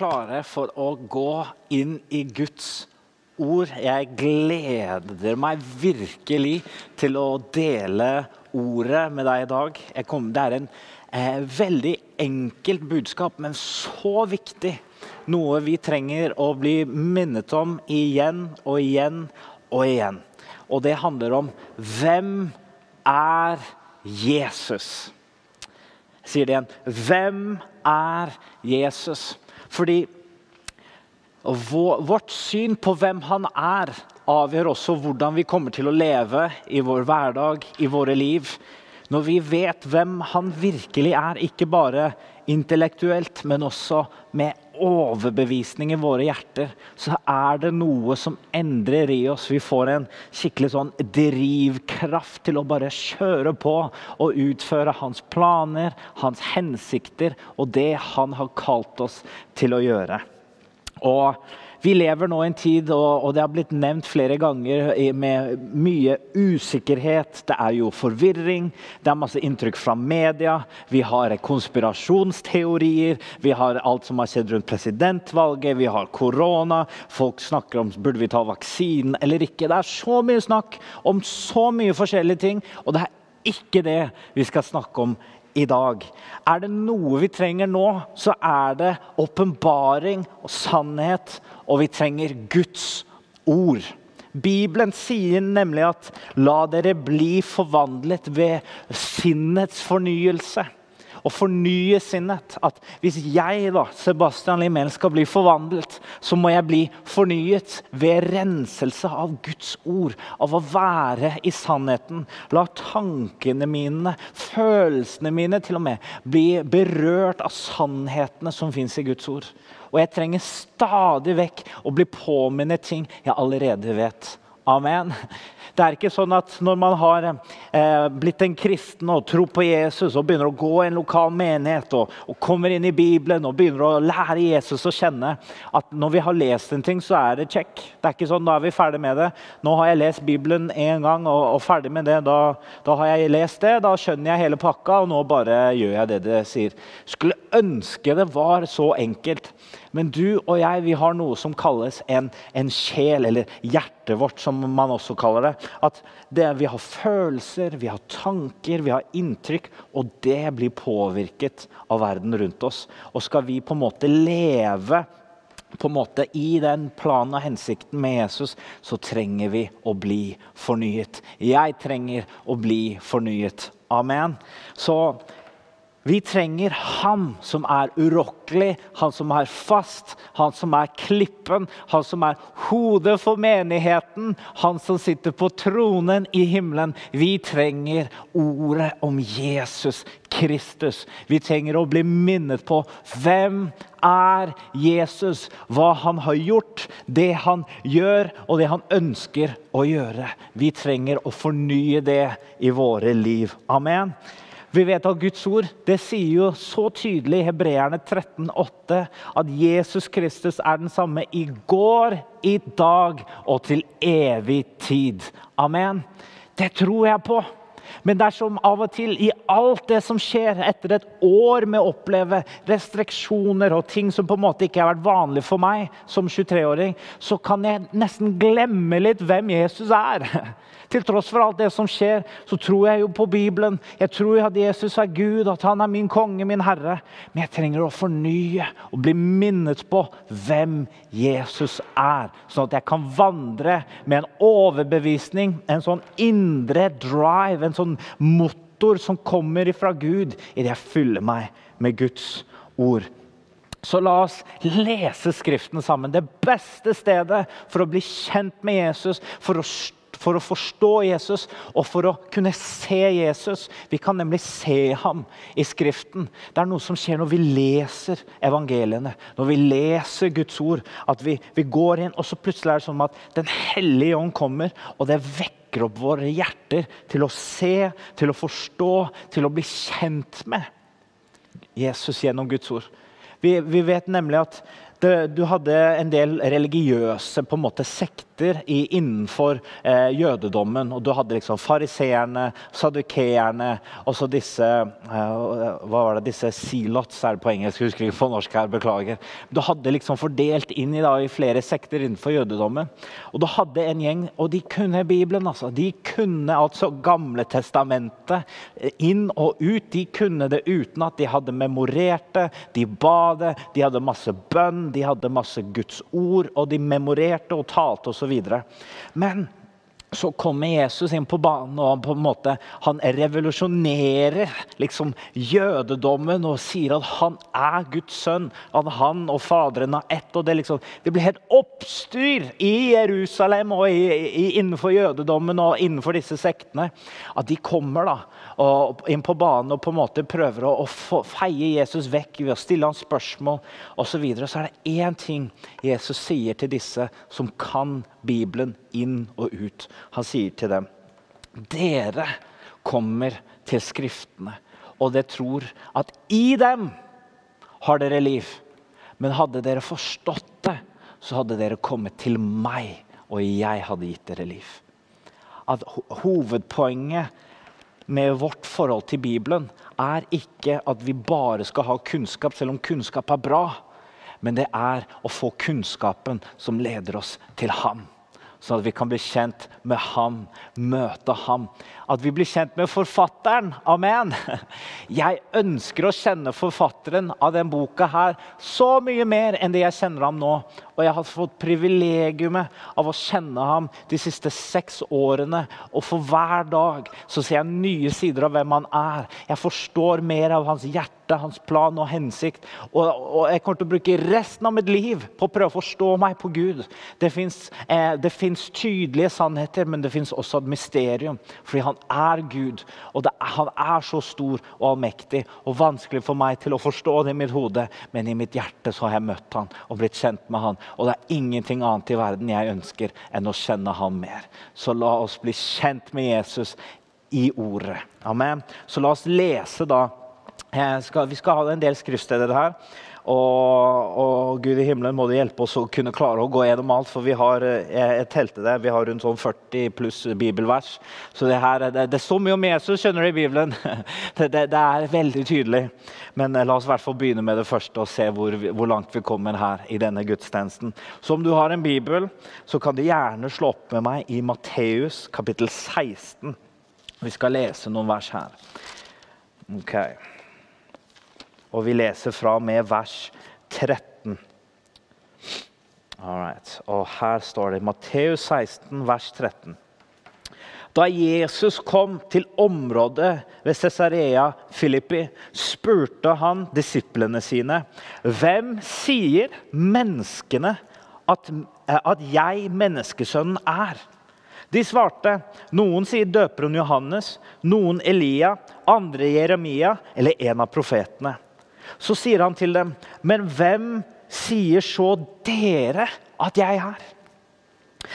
Klare for å gå inn i Guds ord. Jeg gleder meg virkelig til å dele ordet med deg i dag. Kom, det er en eh, veldig enkelt budskap, men så viktig. Noe vi trenger å bli minnet om igjen og igjen og igjen. Og det handler om hvem er Jesus? Sier det igjen. Hvem er Jesus? Fordi vårt syn på hvem han er, avgjør også hvordan vi kommer til å leve i vår hverdag, i våre liv. Når vi vet hvem han virkelig er, ikke bare intellektuelt, men også med overbevisning i våre hjerter, så er det noe som endrer i oss. Vi får en skikkelig sånn drivkraft til å bare kjøre på og utføre hans planer, hans hensikter og det han har kalt oss til å gjøre. Og vi lever nå i en tid, og det har blitt nevnt flere ganger, med mye usikkerhet. Det er jo forvirring, det er masse inntrykk fra media. Vi har konspirasjonsteorier, vi har alt som har skjedd rundt presidentvalget, vi har korona. Folk snakker om burde vi ta vaksinen eller ikke. Det er så mye snakk om så mye forskjellige ting, og det er ikke det vi skal snakke om i dag. Er det noe vi trenger nå, så er det åpenbaring og sannhet. Og vi trenger Guds ord. Bibelen sier nemlig at 'la dere bli forvandlet ved sinnets fornyelse' og fornye sinnet. At hvis jeg, da, Sebastian Limel, skal bli forvandlet, så må jeg bli fornyet ved renselse av Guds ord. Av å være i sannheten. La tankene mine, følelsene mine til og med, bli berørt av sannhetene som fins i Guds ord. Og jeg trenger stadig vekk å bli påminnet ting jeg allerede vet. Amen. Det er ikke sånn at når man har eh, blitt en kristen og tror på Jesus og begynner å gå i en lokal menighet og, og, kommer inn i Bibelen og begynner å lære Jesus å kjenne, at når vi har lest en ting, så er det check. Det er ikke sånn, Da er vi ferdig med det. Nå har jeg lest Bibelen én gang og, og, ferdig med det. Da, da, har jeg lest det, da skjønner jeg hele pakka, og nå bare gjør jeg det det sier. Skulle ønske det var så enkelt. Men du og jeg vi har noe som kalles en, en sjel, eller hjertet vårt, som man også kaller det. At det, vi har følelser, vi har tanker, vi har inntrykk, og det blir påvirket av verden rundt oss. Og skal vi på en måte leve på en måte i den planen og hensikten med Jesus, så trenger vi å bli fornyet. Jeg trenger å bli fornyet. Amen. Så vi trenger Han som er urokkelig, Han som er fast, Han som er klippen, Han som er hodet for menigheten, Han som sitter på tronen i himmelen. Vi trenger ordet om Jesus Kristus. Vi trenger å bli minnet på hvem er Jesus, hva han har gjort, det han gjør, og det han ønsker å gjøre. Vi trenger å fornye det i våre liv. Amen. Vi vet at Guds ord det sier jo så tydelig i Hebreerne 13,8 at Jesus Kristus er den samme i går, i dag og til evig tid. Amen. Det tror jeg på. Men er av og til i alt det som skjer etter et år med å oppleve restriksjoner og ting som på en måte ikke har vært vanlig for meg som 23-åring, så kan jeg nesten glemme litt hvem Jesus er. Til tross for alt det som skjer, så tror jeg jo på Bibelen. Jeg tror at Jesus er Gud, at han er min konge, min herre. Men jeg trenger å fornye og bli minnet på hvem Jesus er. Sånn at jeg kan vandre med en overbevisning, en sånn indre drive, en sånn motor som kommer fra Gud idet jeg fyller meg med Guds ord. Så la oss lese Skriften sammen. Det beste stedet for å bli kjent med Jesus, for å for å forstå Jesus og for å kunne se Jesus. Vi kan nemlig se ham i Skriften. Det er noe som skjer når vi leser evangeliene, når vi leser Guds ord. At vi, vi går inn, og så plutselig er det sånn at Den hellige ånd kommer, og det vekker opp våre hjerter til å se, til å forstå, til å bli kjent med Jesus gjennom Guds ord. Vi, vi vet nemlig at det, du hadde en del religiøse på en måte sekter i, innenfor eh, jødedommen. og Du hadde liksom fariseerne, sadukeerne og så disse eh, hva var det, disse silots er det på engelsk, husker ikke på norsk her, beklager. Du hadde liksom fordelt inn i, da, i flere sekter innenfor jødedommen. Og du hadde en gjeng, og de kunne Bibelen. altså. De kunne altså Gamle testamentet eh, inn og ut. De kunne det uten at de hadde memorert det, de ba det, de hadde masse bønn de hadde masse Guds ord, og de memorerte og talte osv. Men så kommer Jesus inn på banen, og han på en måte, han revolusjonerer liksom jødedommen og sier at han er Guds sønn. At han og Faderen har ett. og Det, liksom, det blir helt oppstyr i Jerusalem og i, i, innenfor jødedommen og innenfor disse sektene. At de kommer da, og inn på banen og på en måte prøver å, å feie Jesus vekk ved å stille ham spørsmål osv. Så, videre. så er det én ting Jesus sier til disse som kan Bibelen inn og ut. Han sier til dem dere kommer til Skriftene, og dere tror at i dem har dere liv. Men hadde dere forstått det, så hadde dere kommet til meg, og jeg hadde gitt dere liv. At Hovedpoenget med vårt forhold til Bibelen er ikke at vi bare skal ha kunnskap, selv om kunnskap er bra. Men det er å få kunnskapen som leder oss til ham sånn at vi kan bli kjent med ham, møte ham. At vi blir kjent med forfatteren. Amen. Jeg ønsker å kjenne forfatteren av denne boka her så mye mer enn det jeg kjenner ham nå. Og jeg har fått privilegiumet av å kjenne ham de siste seks årene. Og for hver dag så ser jeg nye sider av hvem han er. Jeg forstår mer av hans hjerte hans plan og hensikt. Og, og, jeg kommer til å bruke resten av mitt liv på å prøve å forstå meg på Gud. Det fins eh, tydelige sannheter, men det fins også et mysterium. Fordi han er Gud, og det, han er så stor og allmektig og vanskelig for meg til å forstå det i mitt hode, men i mitt hjerte så har jeg møtt han og blitt kjent med han. Og det er ingenting annet i verden jeg ønsker enn å kjenne han mer. Så la oss bli kjent med Jesus i ordet. Amen. Så la oss lese da skal, vi skal ha en del skriftsteder her. Og, og, Gud i himmelen må du hjelpe oss å kunne klare å gå gjennom alt. For vi har et jeg telte det, vi har rundt sånn 40 pluss bibelvers. Så det, her, det, det står mye om Jesus skjønner du, i Bibelen. Det, det, det, er veldig tydelig. Men eh, la oss i hvert fall begynne med det første og se hvor, hvor, langt vi kommer her i denne gudstjenesten. Så om du har en bibel, så kan du gjerne slå opp med meg i Matteus kapittel 16. Vi skal lese noen vers her. Okay. Og vi leser fra med vers 13. Alright. Og her står det Matteus 16, vers 13. Da Jesus kom til området ved Cesarea Filippi, spurte han disiplene sine, 'Hvem sier menneskene at, at jeg, menneskesønnen, er?' De svarte, 'Noen sier døperen Johannes, noen Elia, andre Jeremia eller en av profetene.' Så sier han til dem, 'Men hvem sier så dere at jeg er?'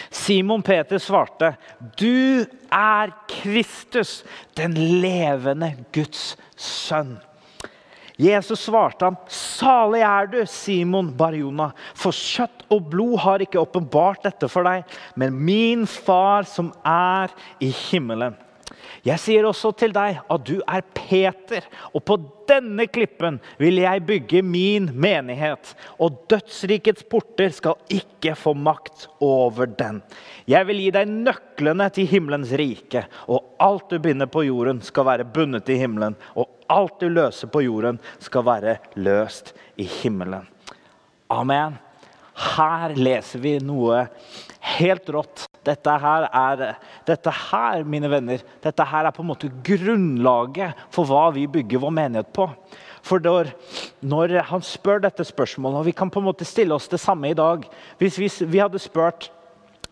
Simon Peter svarte, 'Du er Kristus, den levende Guds sønn.' Jesus svarte ham, 'Salig er du, Simon Barjona, for kjøtt og blod har ikke åpenbart dette for deg, men min far som er i himmelen.' Jeg sier også til deg at du er Peter, og på denne klippen vil jeg bygge min menighet. Og dødsrikets porter skal ikke få makt over den. Jeg vil gi deg nøklene til himmelens rike, og alt du binder på jorden, skal være bundet i himmelen. Og alt du løser på jorden, skal være løst i himmelen. Amen. Her leser vi noe helt rått. Dette her, er, dette her, mine venner, dette her er på en måte grunnlaget for hva vi bygger vår menighet på. For når, når han spør dette spørsmålet, og vi kan på en måte stille oss det samme i dag Hvis vi, vi hadde spurt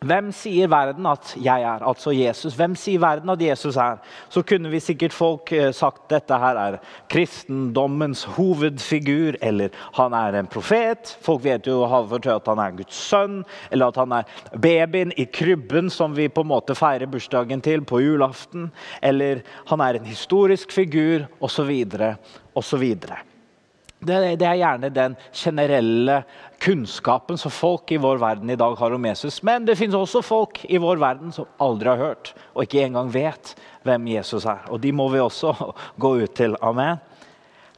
hvem sier verden at jeg er? Altså Jesus. Hvem sier verden at Jesus er? Så kunne vi sikkert folk eh, sagt dette her er kristendommens hovedfigur, eller han er en profet. Folk vet jo at han er Guds sønn, eller at han er babyen i krybben som vi på en måte feirer bursdagen til på julaften. Eller han er en historisk figur, osv. osv. Det, det, er gjerne den generelle kunnskapen som folk i vår verden i dag har om Jesus. Men det finnes også folk i vår verden som aldri har hørt og ikke engang vet hvem Jesus er. Og de må vi også gå ut til. Amen.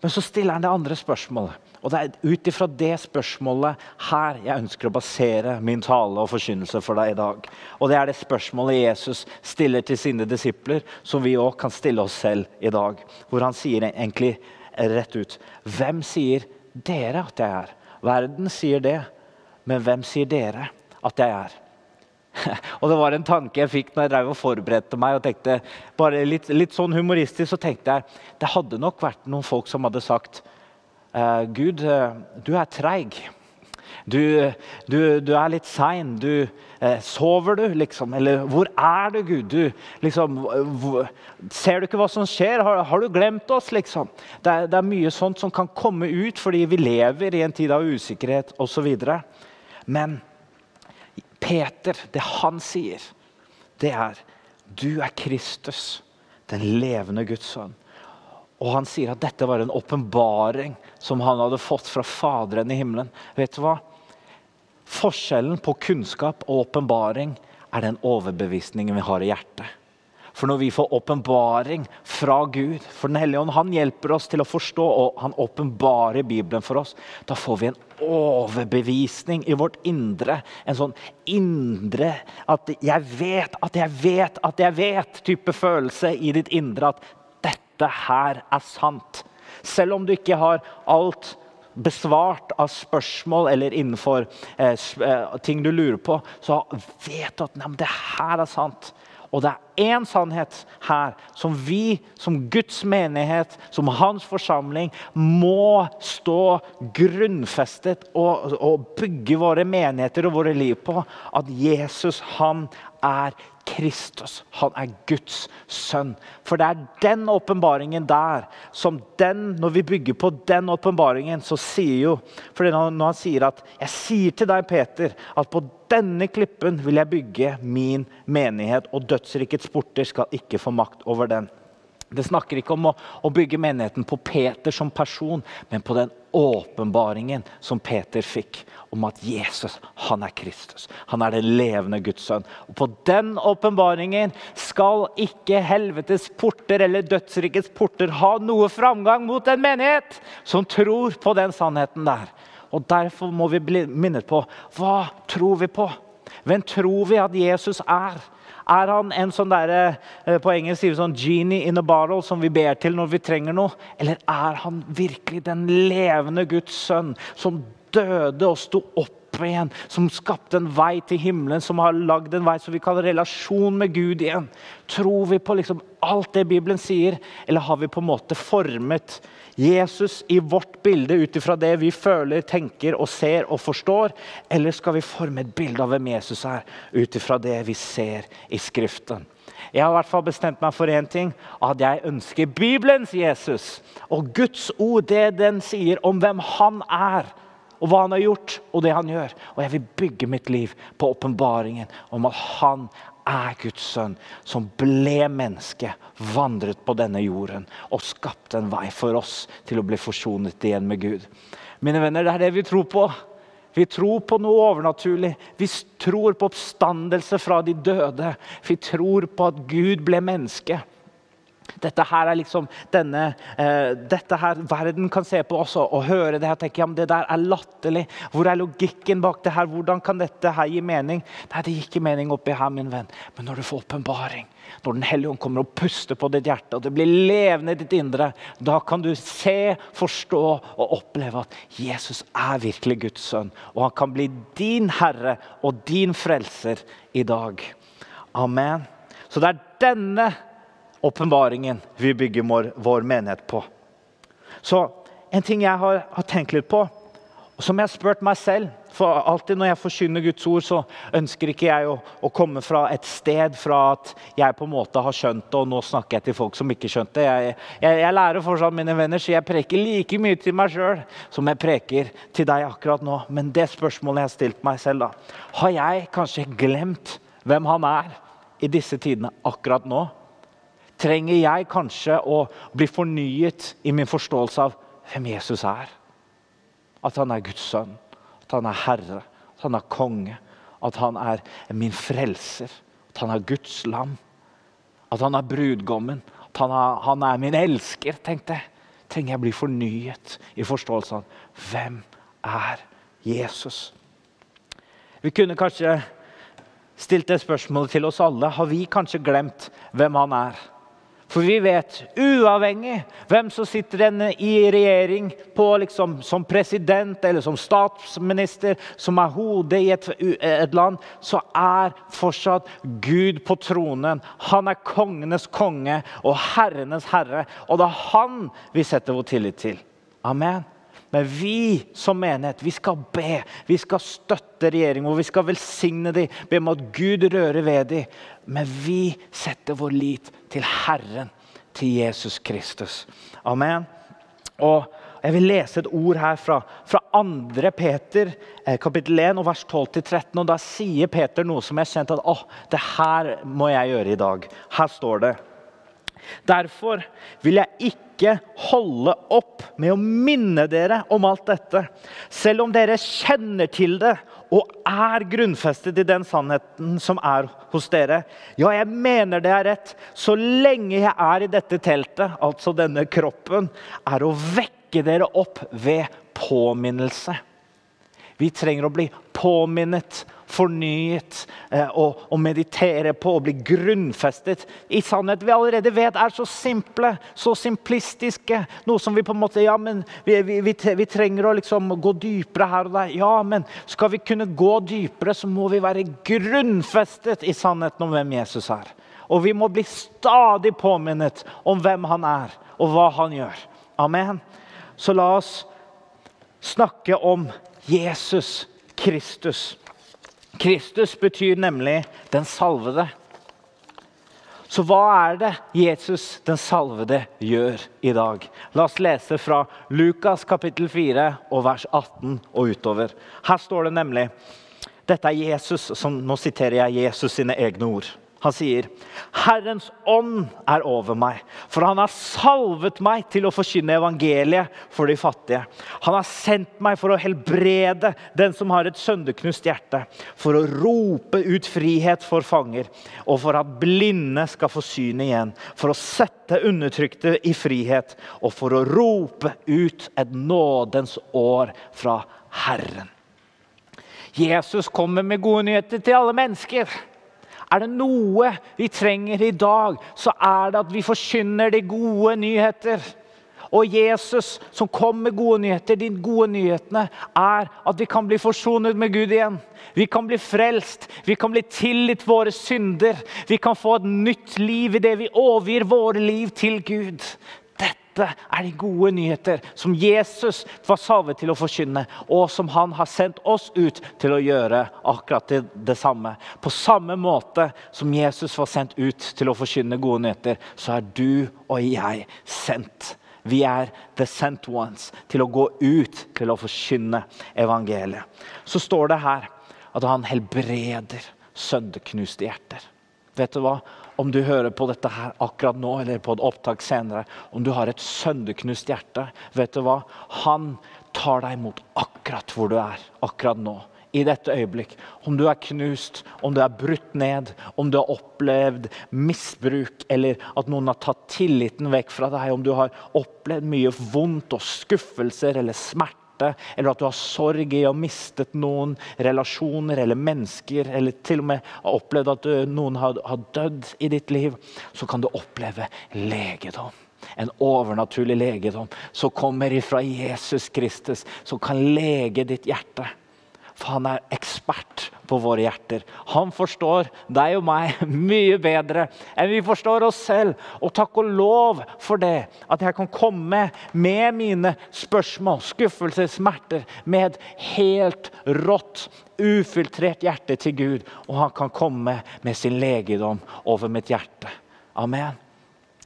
Men så stiller han det andre spørsmålet. Og det er ut ifra det spørsmålet her jeg ønsker å basere min tale og forkynnelse for deg i dag. Og det er det spørsmålet Jesus stiller til sine disipler, som vi òg kan stille oss selv i dag. Hvor han sier egentlig rett ut Hvem sier dere at jeg er? Verden sier det, men hvem sier dere at jeg er? og Det var en tanke jeg fikk når jeg drev og forberedte meg. og tenkte, bare litt, litt, sånn humoristisk så tenkte jeg det hadde nok vært noen folk som hadde sagt uh, Gud, uh, du er treig. Du, du, du, er litt sein. Du, eh, sover du, liksom? Eller hvor er du, Gud? Du, liksom, ser du ikke hva som skjer? Har, har du glemt oss, liksom? Det er, det er, mye sånt som kan komme ut fordi vi lever i en tid av usikkerhet osv. Men Peter, det han sier, det er du er Kristus, den levende Guds sønn. Og han sier at dette var en åpenbaring som han hadde fått fra Faderen i himmelen. Vet du hva? Forskjellen på kunnskap og åpenbaring er den overbevisningen vi har i hjertet. For når vi får åpenbaring fra Gud, for Den hellige ånd, han hjelper oss til å forstå, og han åpenbarer Bibelen for oss, da får vi en overbevisning i vårt indre. En sånn indre at 'jeg vet at jeg vet at jeg vet'-type følelse i ditt indre. At 'dette her er sant'. Selv om du ikke har alt besvart av spørsmål eller innenfor eh, eh, ting du lurer på, så vet du at nei, det her er sant. Og det er én sannhet her som vi som Guds menighet, som hans forsamling, må stå grunnfestet og, og bygge våre menigheter og våre liv på. At Jesus, han er Kristus. Han er Guds sønn. For det er den åpenbaringen der som den, Når vi bygger på den åpenbaringen, så sier jo For når han sier at 'Jeg sier til deg, Peter, at på denne klippen vil jeg bygge min menighet', og dødsrikets porter skal ikke få makt over den'. Det snakker ikke om å, å, bygge menigheten på Peter som person, men på den åpenbaringen som Peter fikk om at Jesus han er Kristus. Han er den levende Guds sønn. Og På den åpenbaringen skal ikke helvetes porter eller dødsrikets porter ha noe framgang mot en menighet som tror på den sannheten der. Og Derfor må vi bli minnet på hva tror vi på. Hvem tror vi at Jesus er? Er han en sånn der, eh, på engelsk sier vi sånn genie in a bottle som vi ber til når vi trenger noe? Eller er han virkelig den levende Guds sønn som døde og sto opp igjen, som skapte en vei til himmelen, som har lagd en vei så vi kan ha relasjon med Gud igjen? Tror vi på liksom alt det Bibelen sier, eller har vi på en måte formet Jesus i vårt bilde ut ifra det vi føler, tenker og ser og forstår? Eller skal vi forme et bilde av hvem Jesus er, ut ifra det vi ser i Skriften? Jeg har i hvert fall bestemt meg for én ting. At jeg ønsker Bibelens Jesus. Og Guds ord, det den sier om hvem han er. Og hva han har gjort, og det han gjør. Og jeg vil bygge mitt liv på åpenbaringen om at han er Guds sønn, som ble menneske, vandret på denne jorden og skapte en vei for oss til å bli forsonet igjen med Gud. Mine venner, Det er det vi tror på. Vi tror på noe overnaturlig. Vi tror på oppstandelse fra de døde. Vi tror på at Gud ble menneske. Dette her er liksom denne, uh, dette her verden kan se på også og høre det her tenke ja, men det der er latterlig. Hvor er logikken bak det her? Hvordan kan dette her gi mening? Nei, det gir ikke mening oppi her, min venn. Men når du får åpenbaring, når Den hellige ånd kommer og puster på ditt hjerte, og det blir levende i ditt indre, da kan du se, forstå og oppleve at Jesus er virkelig Guds sønn. Og han kan bli din herre og din frelser i dag. Amen. Så det er denne åpenbaringen vi bygger vår, vår, menighet på. Så en ting jeg har, har tenkt litt på, og som jeg har spurt meg selv for alltid Når jeg forkynner Guds ord, så ønsker ikke jeg å, å, komme fra et sted fra at jeg på en måte har skjønt det, og nå snakker jeg til folk som ikke skjønte det. Jeg, jeg, jeg lærer fortsatt mine venner, så jeg preker like mye til meg sjøl som jeg preker til deg akkurat nå. Men det spørsmålet jeg har stilt meg selv, da Har jeg kanskje glemt hvem han er i disse tidene akkurat nå? Trenger jeg kanskje å bli fornyet i min forståelse av hvem Jesus er. at han er Guds sønn, at han er herre, at han er konge, at han er min frelser, at han er Guds lam, at han er brudgommen, at han er, han er min elsker. tenkte jeg. Trenger jeg bli fornyet i forståelsen av hvem er Jesus? Vi kunne kanskje stilt det spørsmålet til oss alle. Har vi kanskje glemt hvem han er? For vi vet, uavhengig hvem som sitter i regjering på, liksom, som president eller som statsminister, som er hodet i et, et, land, så er fortsatt Gud på tronen. Han er kongenes konge og herrenes herre. Og det er han vi setter vår tillit til. Amen. Men vi som menighet vi skal be, vi skal støtte regjeringen og vi skal velsigne dem. Be om at Gud rører ved dem. Men vi setter vår lit til Herren, til Jesus Kristus. Amen. Og Jeg vil lese et ord her fra, fra 2. Peter eh, kapittel 1 og vers 12-13. og Da sier Peter noe som jeg kjente at å, det her må jeg gjøre i dag. Her står det Derfor vil jeg ikke holde opp med å minne dere om alt dette, selv om dere kjenner til det og er grunnfestet i den sannheten som er hos dere. Ja, jeg mener det er rett. Så lenge jeg er i dette teltet, altså denne kroppen, er å vekke dere opp ved påminnelse. Vi trenger å bli påminnet fornyet eh, og, og, meditere på og bli grunnfestet i sannhet vi allerede vet er så simple, så simplistiske. Noe som vi på en måte Ja, men vi, vi, vi, vi trenger å liksom gå dypere her og der. Ja, men skal vi kunne gå dypere, så må vi være grunnfestet i sannheten om hvem Jesus er. Og vi må bli stadig påminnet om hvem han er, og hva han gjør. Amen. Så la oss snakke om Jesus Kristus. Kristus betyr nemlig 'den salvede'. Så hva er det Jesus den salvede gjør i dag? La oss lese fra Lukas kapittel 4 og vers 18 og utover. Her står det nemlig Dette er Jesus, som, Nå siterer jeg Jesus sine egne ord. Han sier, 'Herrens ånd er over meg, for han har salvet meg til å forkynne evangeliet for de fattige.' 'Han har sendt meg for å helbrede den som har et sønderknust hjerte,' 'for å rope ut frihet for fanger, og for at blinde skal få syn igjen,' 'for å sette undertrykte i frihet, og for å rope ut et nådens år fra Herren.' Jesus kommer med gode nyheter til alle mennesker. Er det noe vi trenger i dag, så er det at vi forkynner de gode nyheter. Og Jesus som kom med gode nyheter, de gode nyhetene er at vi kan bli forsonet med Gud igjen. Vi kan bli frelst, vi kan bli tilgitt våre synder. Vi kan få et nytt liv i det vi overgir våre liv til Gud. Dette er de gode nyheter som Jesus var salvet til å forkynne, og som han har sendt oss ut til å gjøre akkurat det, det, samme. På samme måte som Jesus var sendt ut til å forkynne gode nyheter, så er du og jeg sendt. Vi er the sent ones til å gå ut til å forkynne evangeliet. Så står det her at han helbreder sønderknuste hjerter. Vet du hva? Om du hører på dette her akkurat nå eller på et opptak senere, om du har et sønderknust hjerte, vet du hva? Han tar deg imot akkurat hvor du er akkurat nå. I dette øyeblikk. Om du er knust, om du er brutt ned, om du har opplevd misbruk eller at noen har tatt tilliten vekk fra deg, om du har opplevd mye vondt og skuffelser eller smerte smerte, eller at du har sorg i å ha mistet noen relasjoner eller mennesker, eller til og med har opplevd at noen har, har dødd i ditt liv, så kan du oppleve legedom. En overnaturlig legedom som kommer ifra Jesus Kristus, som kan lege ditt hjerte. For han er ekspert på våre hjerter. Han forstår deg og meg mye bedre enn vi forstår oss selv. Og takk og lov for det, at jeg kan komme med mine spørsmål, skuffelser, smerter, med et helt rått, ufiltrert hjerte til Gud. Og han kan komme med sin legedom over mitt hjerte. Amen.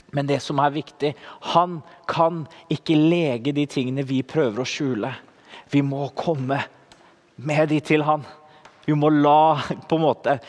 Men det som er viktig, han kan ikke lege de tingene vi prøver å skjule. Vi må komme med de til han. Vi må la på en måte,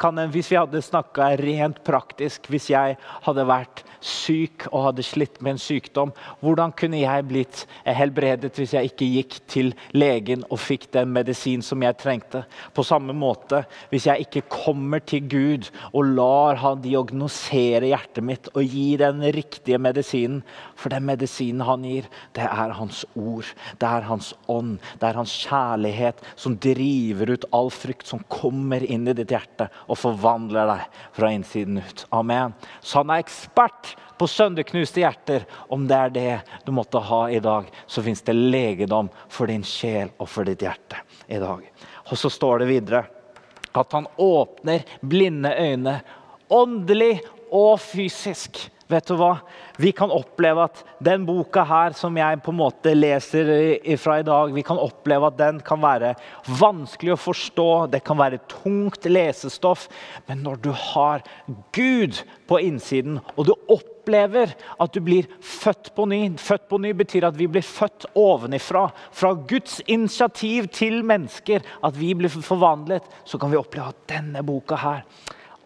kan Hvis vi hadde snakka rent praktisk, hvis jeg hadde vært syk og hadde slitt med en sykdom, hvordan kunne jeg blitt helbredet hvis jeg ikke gikk til legen og fikk den medisin som jeg trengte? På samme måte, hvis jeg ikke kommer til Gud og lar han diagnosere hjertet mitt og gi den riktige medisinen, for den medisinen han gir, det er hans ord, det er hans ånd, det er hans kjærlighet som driver ut all frykt, som kommer inn i ditt hjerte og forvandler deg fra innsiden ut. Amen. Så han er ekspert på sønderknuste hjerter. Om det er det du måtte ha i dag, så fins det legedom for din sjel og for ditt hjerte i dag. Og så står det videre at han åpner blinde øyne, åndelig og fysisk. Vet du hva? Vi kan oppleve at den boka her som jeg på en måte leser fra i dag, vi kan oppleve at den kan være vanskelig å forstå, det kan være tungt lesestoff. Men når du har Gud på innsiden, og du opplever at du blir født på ny Født på ny betyr at vi blir født ovenifra. Fra Guds initiativ til mennesker, at vi blir forvandlet, så kan vi oppleve at denne boka her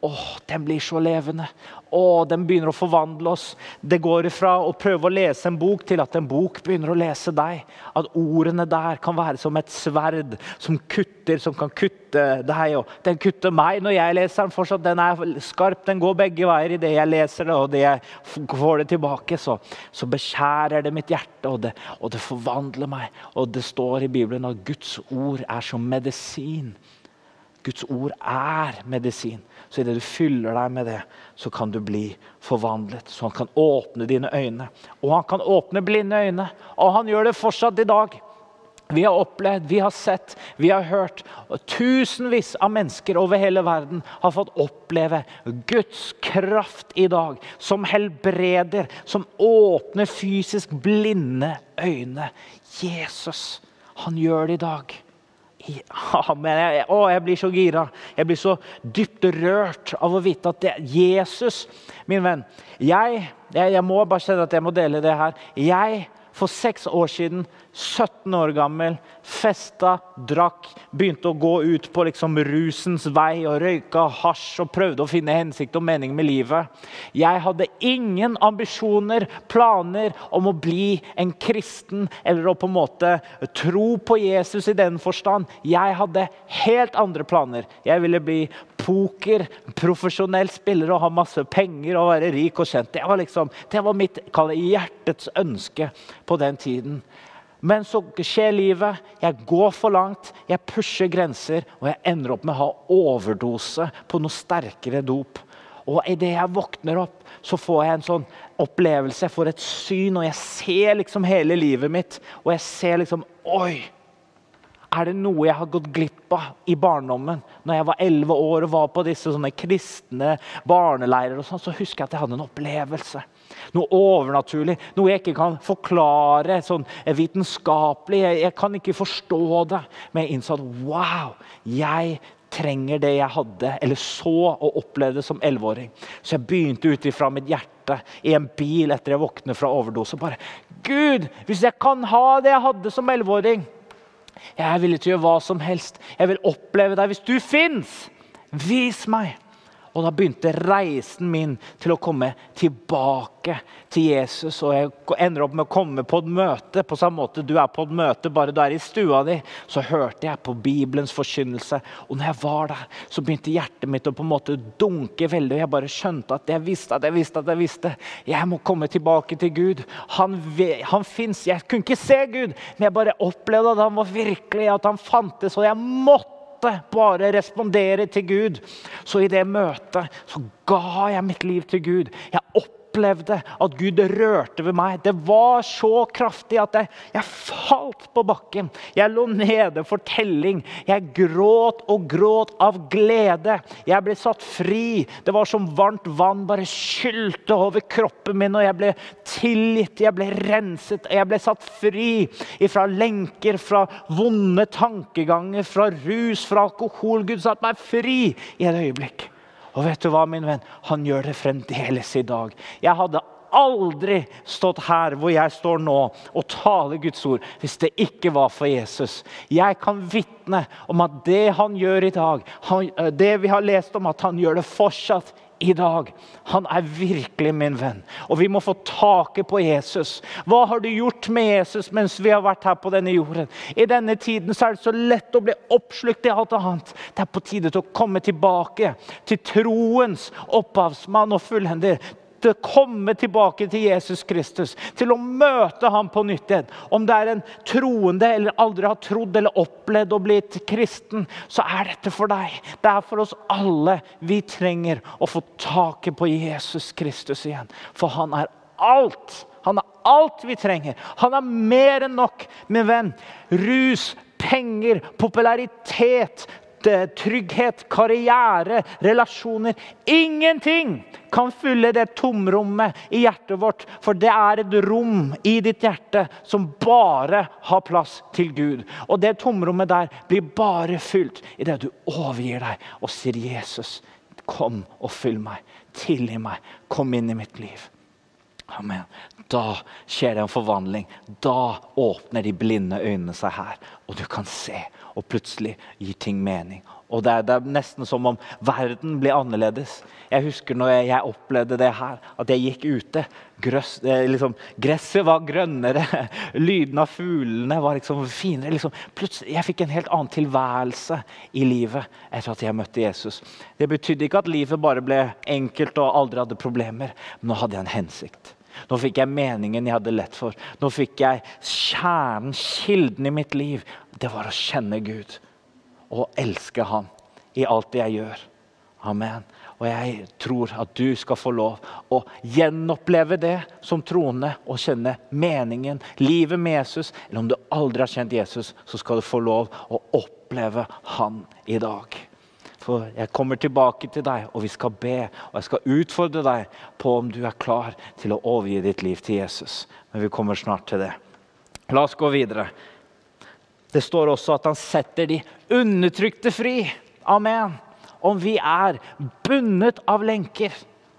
Åh, den blir så levende. Åh, den begynner å forvandle oss. Det går ifra å prøve å lese en bok til at en bok begynner å lese deg. At ordene der kan være som et sverd som kutter, som kan kutte deg. Og den kutter meg når jeg leser den. fortsatt. Den er skarp, den går begge veier i det jeg leser det og det jeg får det tilbake. Så, så beskjærer det mitt hjerte, og det, og det forvandler meg. Og det står i Bibelen at Guds ord er som medisin. Guds ord er medisin. Så idet du fyller deg med det, så kan du bli forvandlet. Så han kan åpne dine øyne. Og han kan åpne blinde øyne. Og han gjør det fortsatt i dag. Vi har opplevd, vi har sett, vi har hørt. og Tusenvis av mennesker over hele verden har fått oppleve Guds kraft i dag. Som helbreder, som åpner fysisk blinde øyne. Jesus, han gjør det i dag. Ja, men jeg, å, jeg blir så gira. Jeg blir så dypt rørt av å vite at det Jesus, min venn jeg, jeg, jeg må bare kjenne at jeg må dele det her. Jeg for seks år siden, 17 år gammel, festa, drakk, begynte å gå ut på liksom rusens vei og røyka hasj og prøvde å finne hensikt og mening med livet. Jeg hadde ingen ambisjoner, planer om å bli en kristen eller å på en måte tro på Jesus i den forstand. Jeg hadde helt andre planer. Jeg ville bli poker, profesjonell spiller og ha masse penger og være rik og kjent. Det var, liksom, det var mitt hjertets ønske på den tiden. Men så skjer livet. Jeg går for langt, jeg pusher grenser, og jeg ender opp med å ha overdose på noe sterkere dop. Og idet jeg våkner opp, så får jeg en sånn opplevelse, jeg får et syn, og jeg ser liksom hele livet mitt. Og jeg ser liksom Oi! Er det noe jeg har gått glipp av i barndommen? Når jeg var 11 år og var på disse sånne kristne barneleirer, og sånn, så husker jeg at jeg hadde en opplevelse. Noe overnaturlig, noe jeg ikke kan forklare sånn vitenskapelig. Jeg, jeg kan ikke forstå det, men jeg innså at wow, jeg trenger det jeg hadde eller så og opplevde som 11-åring. Så jeg begynte ut ifra mitt hjerte i en bil etter jeg våknet fra overdose. bare, Gud, hvis jeg kan ha det jeg hadde som 11-åring jeg er villig til å gjøre hva som helst. Jeg vil oppleve deg hvis du fins. Vis meg. Og da begynte reisen min til å komme tilbake til Jesus. Og jeg ender opp med å komme på et møte. På samme måte du er på et møte, bare du er i stua di. Så hørte jeg på Bibelens forkynnelse. Og når jeg var der, så begynte hjertet mitt å på en måte dunke veldig. Og jeg bare skjønte at jeg visste at jeg visste at jeg visste. Jeg må komme tilbake til Gud. Han, han fins. Jeg kunne ikke se Gud, men jeg bare opplevde at han var virkelig, at han fantes. Og jeg måtte måtte bare respondere til Gud. Så i det møtet så ga jeg mitt liv til Gud. Jeg opplevde at Gud rørte ved meg. Det var så kraftig at jeg, jeg falt på bakken. Jeg lå nede for telling. Jeg gråt og gråt av glede. Jeg ble satt fri. Det var som varmt vann bare skylte over kroppen min, og jeg ble tilgitt, jeg ble renset, jeg ble satt fri fra lenker, fra vonde tankeganger, fra rus, fra alkohol. Gud satte meg fri i et øyeblikk. Og vet du hva, min venn? Han gjør det fremdeles i dag. Jeg hadde aldri stått her hvor jeg står nå og taler Guds ord hvis det ikke var for Jesus. Jeg kan vitne om at det han gjør i dag, eh, det vi har lest om at han gjør det fortsatt i dag. Han er virkelig min venn. Og vi må få taket på Jesus. Hva har du gjort med Jesus mens vi har vært her på denne jorden? I denne tiden er det så lett å bli oppslukt i alt annet. Det er på tide til å komme tilbake til troens opphavsmann og fullender måtte komme tilbake til Jesus Kristus, til å møte ham på nytt igjen. Om det er en troende eller aldri har trodd eller opplevd å bli kristen, så er dette for deg. Det er for oss alle. Vi trenger å få taket på Jesus Kristus igjen. For han er alt. Han er alt vi trenger. Han er mer enn nok, min venn. Rus, penger, popularitet, trygghet, karriere, relasjoner. Ingenting kan fylle det tomrommet i hjertet vårt, for det er et rom i ditt hjerte som bare har plass til Gud. Og det tomrommet der blir bare fylt idet du overgir deg og sier, 'Jesus, kom og fyll meg. Tilgi meg. Kom inn i mitt liv.' Amen. Da skjer det en forvandling. Da åpner de blinde øynene seg her, og du kan se og plutselig gir ting mening. Og det er, det er, nesten som om verden blir annerledes. Jeg husker når jeg, jeg opplevde det her, at jeg gikk ute. Grøss, liksom, gresset var grønnere, lyden av fuglene var liksom finere. Liksom. Plutselig, jeg fikk en helt annen tilværelse i livet etter at jeg møtte Jesus. Det betydde ikke at livet bare ble enkelt og aldri hadde problemer, men nå hadde jeg en hensikt. Nå fikk jeg meningen jeg hadde lett for. Nå fikk jeg kjernen, kilden i mitt liv. Det var å kjenne Gud og elske Han i alt det jeg gjør. Amen. Og jeg tror at du skal få lov å gjenoppleve det som troende og kjenne meningen, livet med Jesus. Eller om du aldri har kjent Jesus, så skal du få lov å oppleve Han i dag. For jeg kommer tilbake til deg, og vi skal be. Og jeg skal utfordre deg på om du er klar til å overgi ditt liv til Jesus. Men vi kommer snart til det. La oss gå videre. Det står også at han setter de undertrykte fri. Amen. Om vi er bundet av lenker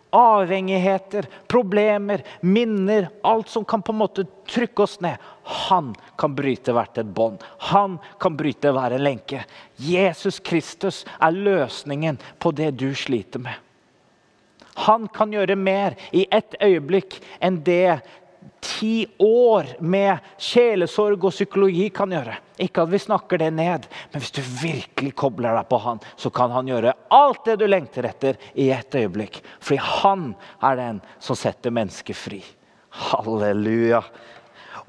avhengigheter, problemer, minner. Alt som kan på en måte trykke oss ned. Han kan bryte hvert et bånd. Han kan bryte hver en lenke. Jesus Kristus er løsningen på det du sliter med. Han kan gjøre mer i ett øyeblikk enn det ti år med sjelesorg og psykologi kan gjøre. Ikke at vi snakker det ned, men hvis du virkelig kobler deg på han, så kan han gjøre alt det du lengter etter, i ett øyeblikk. Fordi han er den som setter mennesket fri. Halleluja.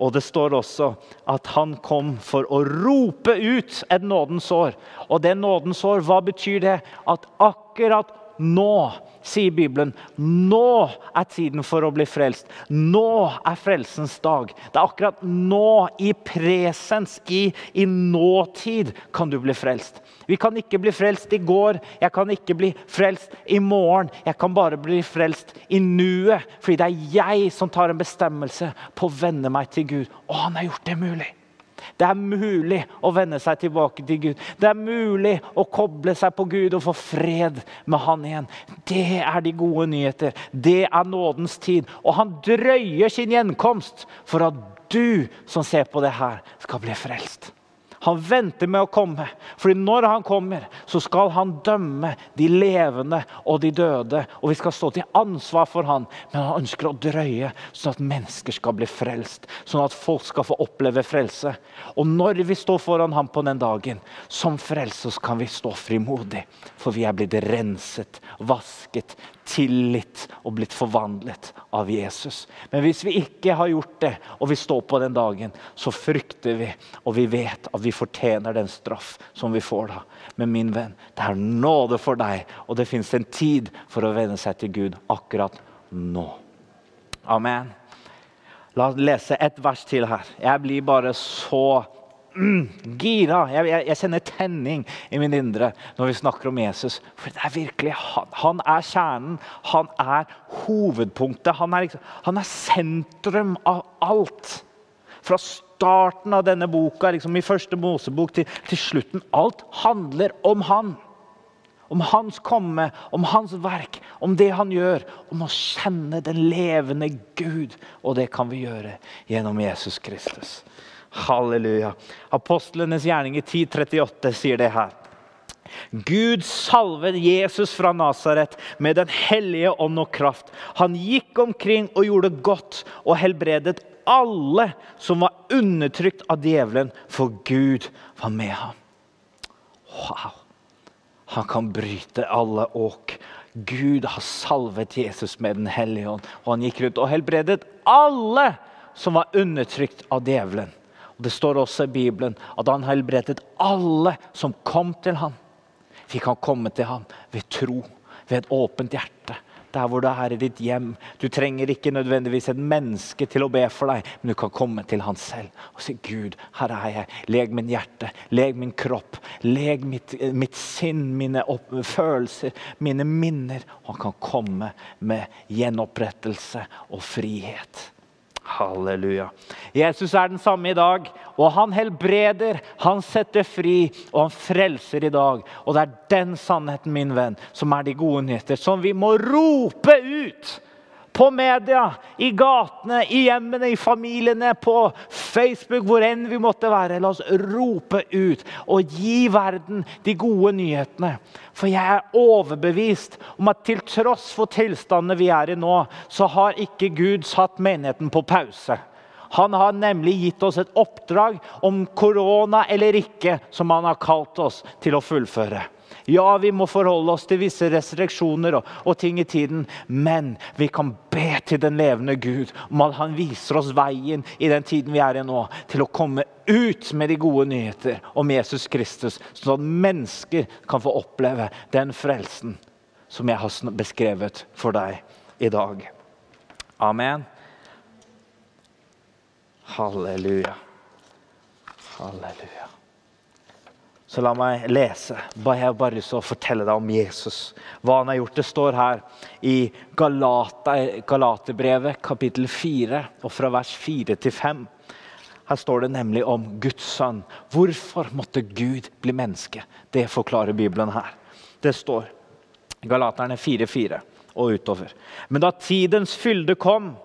Og det står også at han kom for å rope ut et nådens år. Og det nådens år, hva betyr det? At akkurat nå, sier Bibelen, nå er tiden for å bli frelst. Nå er frelsens dag. Det er akkurat nå, i presens, i, i nåtid, kan du bli frelst. Vi kan ikke bli frelst i går, jeg kan ikke bli frelst i morgen. Jeg kan bare bli frelst i nuet, fordi det er jeg som tar en bestemmelse på å vende meg til Gud. Og han har gjort det mulig. Det er mulig å vende seg tilbake til Gud. Det er mulig å koble seg på Gud og få fred med Han igjen. Det er de gode nyheter. Det er nådens tid. Og han drøyer sin gjenkomst for at du som ser på det her, skal bli frelst. Han venter med å komme. for når han kommer, så skal han dømme de levende og de døde. Og vi skal stå til ansvar for han, men han ønsker å drøye, sånn at mennesker skal bli frelst. Sånn at folk skal få oppleve frelse. Og når vi står foran ham på den dagen, som frelse, så kan vi stå frimodig. For vi er blitt renset, vasket, tillit og blitt forvandlet av Jesus. Men hvis vi ikke har gjort det, og vi står på den dagen, så frykter vi, og vi vet at vi fortjener den straff som vi får da. Men min venn, det er nåde for deg, og det fins en tid for å vende seg til Gud akkurat nå. Amen. La oss lese et vers til her. Jeg blir bare så mm, gira. Jeg, jeg, jeg, kjenner tenning i min indre når vi snakker om Jesus. For det er virkelig han. Han er kjernen. Han er hovedpunktet. Han er, liksom, han er sentrum av alt. Fra starten av denne boka, liksom i første Mosebok, til, til slutten. Alt handler om han. om hans komme, om hans verk, om det han gjør. Om å kjenne den levende Gud. Og det kan vi gjøre gjennom Jesus Kristus. Halleluja. Apostlenes gjerning i 1038 sier det her. Gud salvet Jesus fra Nasaret med Den hellige ånd og kraft. Han gikk omkring og gjorde godt og helbredet alle som var undertrykt av djevelen, for Gud var med ham. Wow! Han kan bryte alle åk. Gud har salvet Jesus med Den hellige ånd, og han gikk rundt og helbredet alle som var undertrykt av djevelen. Og Det står også i Bibelen at han helbredet alle som kom til ham. Vi kan komme til ham ved tro, ved et åpent hjerte. Der hvor det er i ditt hjem. Du trenger ikke nødvendigvis et menneske til å be for deg, men du kan komme til han selv og si, 'Gud, her er jeg. Leg min hjerte, leg min kropp, leg mitt, mitt sinn, mine opp, følelser, mine minner.' Og han kan komme med gjenopprettelse og frihet. Halleluja. Jesus er den samme i dag, og han helbreder, han setter fri, og han frelser i dag. Og det er den sannheten, min venn, som er de gode nyheter, som vi må rope ut på media, i gatene, i hjemmene, i familiene, på Facebook, hvor enn vi måtte være. La oss rope ut og gi verden de gode nyhetene. For jeg er overbevist om at til tross for tilstandene vi er i nå, så har ikke Gud satt menigheten på pause. Han har nemlig gitt oss et oppdrag om korona eller ikke, som han har kalt oss til å fullføre. Ja, vi må forholde oss til visse restriksjoner og, og, ting i tiden, men vi kan be til den levende Gud om at han viser oss veien i den tiden vi er i nå, til å komme ut med de gode nyheter om Jesus Kristus, sånn at mennesker kan få oppleve den frelsen som jeg har beskrevet for deg i dag. Amen. Halleluja. Halleluja. Så la meg lese. Jeg har bare lyst til å fortelle deg om Jesus. Hva han har gjort. Det står her i Galaterbrevet kapittel 4, og fra vers 4 til 5. Her står det nemlig om Guds sønn. Hvorfor måtte Gud bli menneske? Det forklarer Bibelen her. Det står Galaterne 4,4 og utover. Men da tidens fylde kom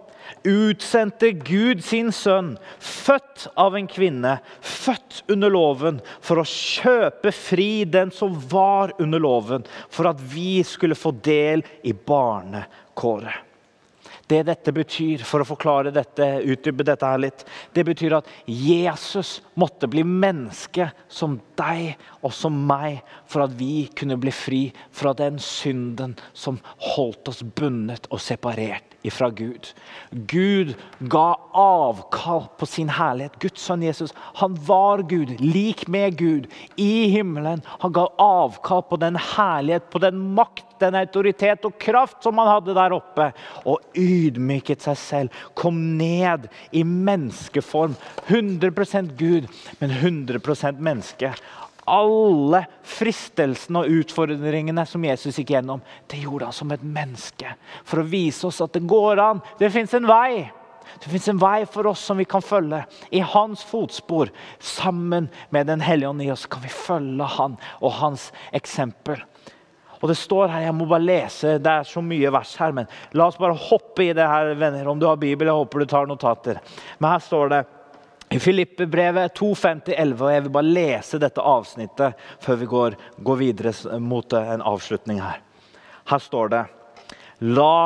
utsendte Gud sin sønn, født av en kvinne, født under loven, for å kjøpe fri den som var under loven, for at vi skulle få del i barnekåret. Det dette betyr, for å forklare dette, utdype dette her litt, det betyr at Jesus måtte bli menneske som deg og som meg, for at vi kunne bli fri fra den synden som holdt oss bundet og separert ifra Gud. Gud ga avkall på sin herlighet. Guds sønn Jesus han var Gud, lik med Gud, i himmelen. Han ga avkall på den herlighet, på den makt, den autoritet og kraft som han hadde der oppe. Og ydmyket seg selv. Kom ned i menneskeform. 100% Gud, men 100% menneske alle fristelsene og utfordringene som Jesus gikk gjennom, det gjorde han som et menneske. For å vise oss at det går an. Det fins en vei. Det fins en vei for oss som vi kan følge. I hans fotspor, sammen med Den hellige ånd i oss, kan vi følge han og hans eksempel. Og det står her, Jeg må bare lese, det er så mye vers her, men la oss bare hoppe i det her, venner. Om du har Bibel, jeg håper du tar notater. Men her står det i Filippebrevet 2.50-11, og jeg vil bare lese dette avsnittet før vi går, går videre mot en avslutning her. Her står det La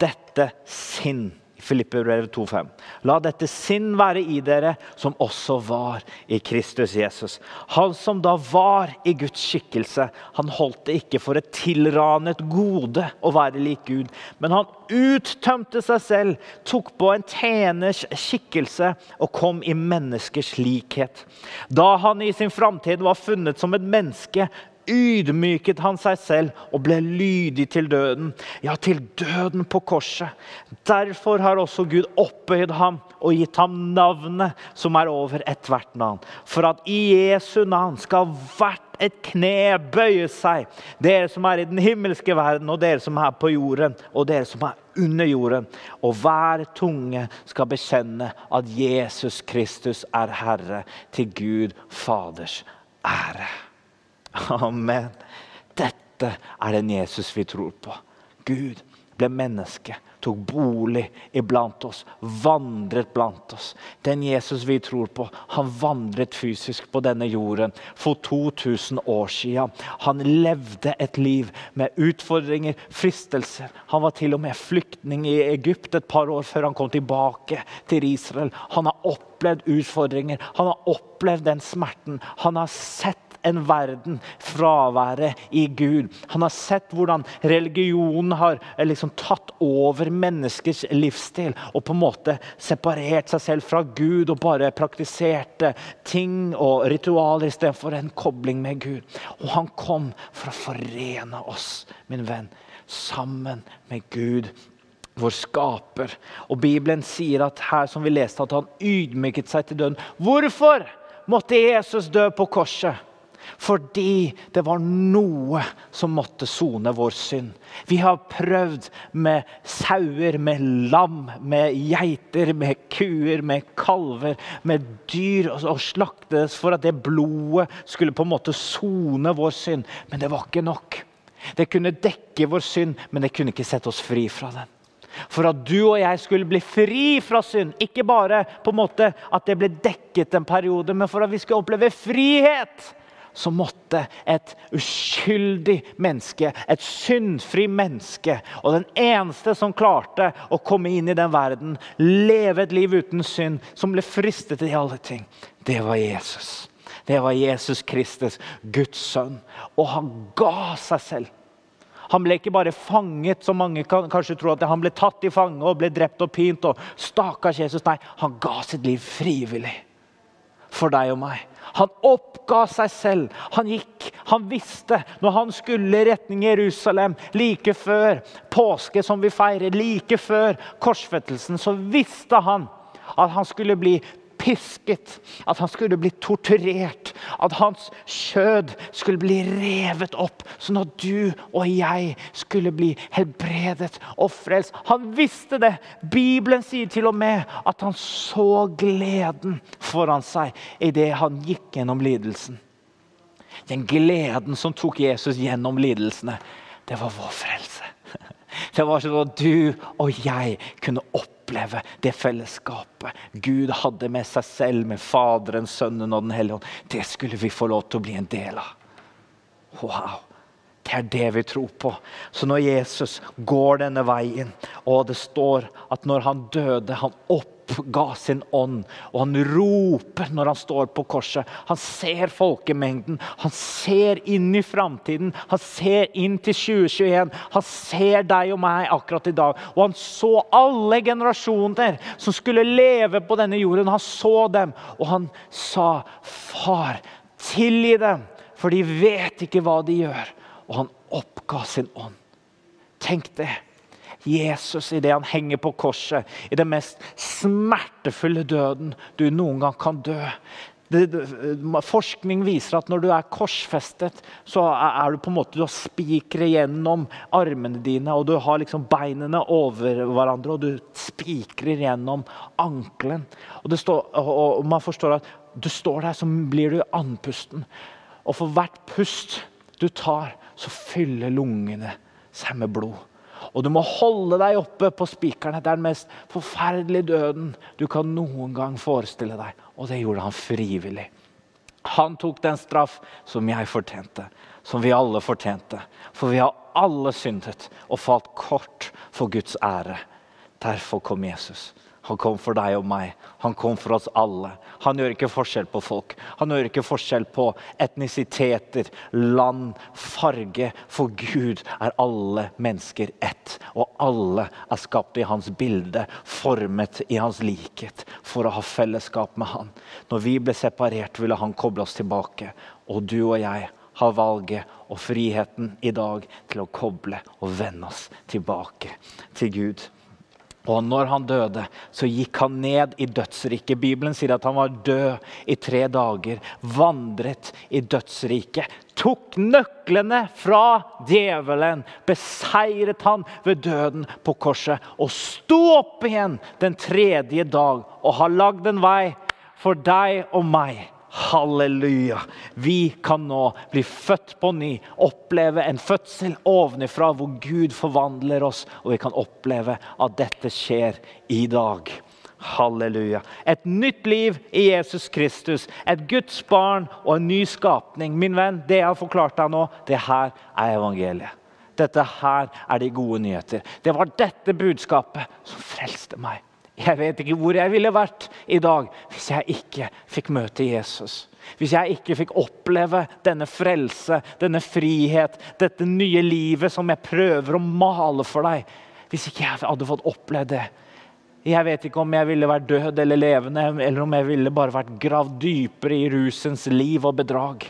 dette sinn Filippebrevet 2,5. La dette sinn være i dere, som også var i Kristus Jesus. Han som da var i Guds skikkelse, han holdt det ikke for et tilranet gode å være lik Gud, men han uttømte seg selv, tok på en tjeners skikkelse og kom i menneskers likhet. Da han i sin framtid var funnet som et menneske, ydmyket han seg selv og ble lydig til døden, ja, til døden på korset. Derfor har også Gud opphøyd ham og gitt ham navnet som er over ethvert navn, for at i Jesu navn skal hvert et kne bøye seg, dere som er i den himmelske verden, og dere som er på jorden, og dere som er under jorden. Og hver tunge skal bekjenne at Jesus Kristus er Herre, til Gud Faders ære. Amen. Dette er den Jesus vi tror på. Gud ble menneske, tok bolig iblant oss, vandret blant oss. Den Jesus vi tror på, han vandret fysisk på denne jorden for 2000 år siden. Han levde et liv med utfordringer, fristelser. Han var til og med flyktning i Egypt et par år før han kom tilbake til Israel. Han har opplevd utfordringer, han har opplevd den smerten. Han har sett en verden, fraværet i Gud. Han har sett hvordan religionen har eh, liksom tatt over menneskers livsstil og på en måte separert seg selv fra Gud og bare praktiserte ting og ritualer istedenfor en kobling med Gud. Og han kom for å forene oss, min venn, sammen med Gud vår skaper. Og Bibelen sier at her som vi leste, at han ydmyket seg til døden. Hvorfor måtte Jesus dø på korset? Fordi det var noe som måtte sone vår synd. Vi har prøvd med sauer, med lam, med geiter, med kuer, med kalver, med dyr og slaktes for at det blodet skulle på en måte sone vår synd. Men det var ikke nok. Det kunne dekke vår synd, men det kunne ikke sette oss fri fra den. For at du og jeg skulle bli fri fra synd. Ikke bare på en måte at det ble dekket en periode, men for at vi skulle oppleve frihet så måtte et uskyldig menneske, et syndfri menneske, og den eneste som klarte å komme inn i den verden, leve et liv uten synd, som ble fristet i alle ting, det var Jesus. Det var Jesus Kristus, Guds sønn. Og han ga seg selv. Han ble ikke bare fanget, som mange kan, kanskje tror at han ble tatt i fange og ble drept og pint. og Stakkars Jesus. Nei, han ga sitt liv frivillig for deg og meg. Han oppga seg selv. Han gikk, han visste når han skulle i retning Jerusalem like før påske, som vi feirer, like før korsfettelsen, så visste han at han skulle bli pisket, at han skulle bli torturert, at hans kjød skulle bli revet opp, sånn at du og jeg skulle bli helbredet og frelst. Han visste det. Bibelen sier til og med at han så gleden foran seg idet han gikk gjennom lidelsen. Den gleden som tok Jesus gjennom lidelsene, det var vår frelse. Det var sånn at du og jeg kunne oppleve oppleve det fellesskapet Gud hadde med seg selv, med Faderen, Sønnen og Den hellige ånd. Det skulle vi få lov til å bli en del av. Wow! Det er det vi tror på. Så når Jesus går denne veien, og det står at når han døde, han opp ga sin ånd. Og han roper når han står på korset. Han ser folkemengden. Han ser inn i framtiden. Han ser inn til 2021. Han ser deg og meg akkurat i dag. Og han så alle generasjoner som skulle leve på denne jorden. Han så dem, og han sa, 'Far, tilgi dem, for de vet ikke hva de gjør.' Og han oppga sin ånd. Tenk det. Jesus idet han henger på korset, i den mest smertefulle døden du noen gang kan dø. Det, det, forskning viser at når du er korsfestet, så er du på en måte, du har spikere gjennom armene dine, og du har liksom beinene over hverandre, og du spikrer gjennom ankelen. Og, står, og, man forstår at du står der, så blir du andpusten. Og for hvert pust du tar, så fyller lungene seg med blod. Og du må holde deg oppe på spikerne. Det er den mest forferdelige døden du kan noen gang forestille deg. Og det gjorde han frivillig. Han tok den straff som jeg fortjente, som vi alle fortjente. For vi har alle syndet og falt kort for Guds ære. Derfor kom Jesus. Han kom for deg og meg. Han kom for oss alle. Han gjør ikke forskjell på folk. Han gjør ikke forskjell på etnisiteter, land, farge. For Gud er alle mennesker ett. Og alle er skapt i hans bilde, formet i hans likhet, for å ha fellesskap med han. Når vi ble separert, ville han koble oss tilbake. Og du og jeg har valget og friheten i dag til å koble og vende oss tilbake til Gud. Og når han døde, så gikk han ned i dødsriket. Bibelen sier at han var død i tre dager, vandret i dødsriket. Tok nøklene fra djevelen, beseiret han ved døden på korset. Og sto opp igjen den tredje dag og har lagd en vei for deg og meg. Halleluja. Vi kan nå bli født på ny, oppleve en fødsel ovenifra hvor Gud forvandler oss, og vi kan oppleve at dette skjer i dag. Halleluja. Et nytt liv i Jesus Kristus, et Guds barn og en ny skapning. Min venn, det jeg har forklart deg nå, det her er evangeliet. Dette her er de gode nyheter. Det var dette budskapet som frelste meg. Jeg vet ikke hvor jeg ville vært i dag hvis jeg ikke fikk møte Jesus. Hvis jeg ikke fikk oppleve denne frelse, denne frihet, dette nye livet som jeg prøver å male for deg. Hvis ikke jeg hadde fått oppleve det. Jeg vet ikke om jeg ville vært død eller levende, eller om jeg ville bare vært gravd dypere i rusens liv og bedrag.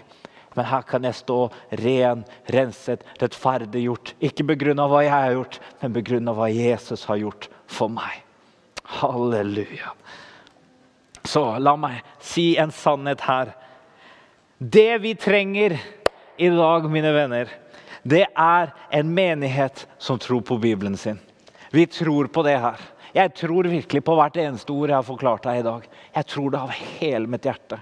Men her kan jeg stå ren, renset, rettferdiggjort. Ikke begrunna hva jeg har gjort, men begrunna hva Jesus har gjort for meg. Halleluja. Så la meg si en sannhet her. Det vi trenger i dag, mine venner, det er en menighet som tror på Bibelen sin. Vi tror på det her. Jeg tror virkelig på hvert eneste ord jeg har forklart deg i dag. Jeg tror det av hele mitt hjerte.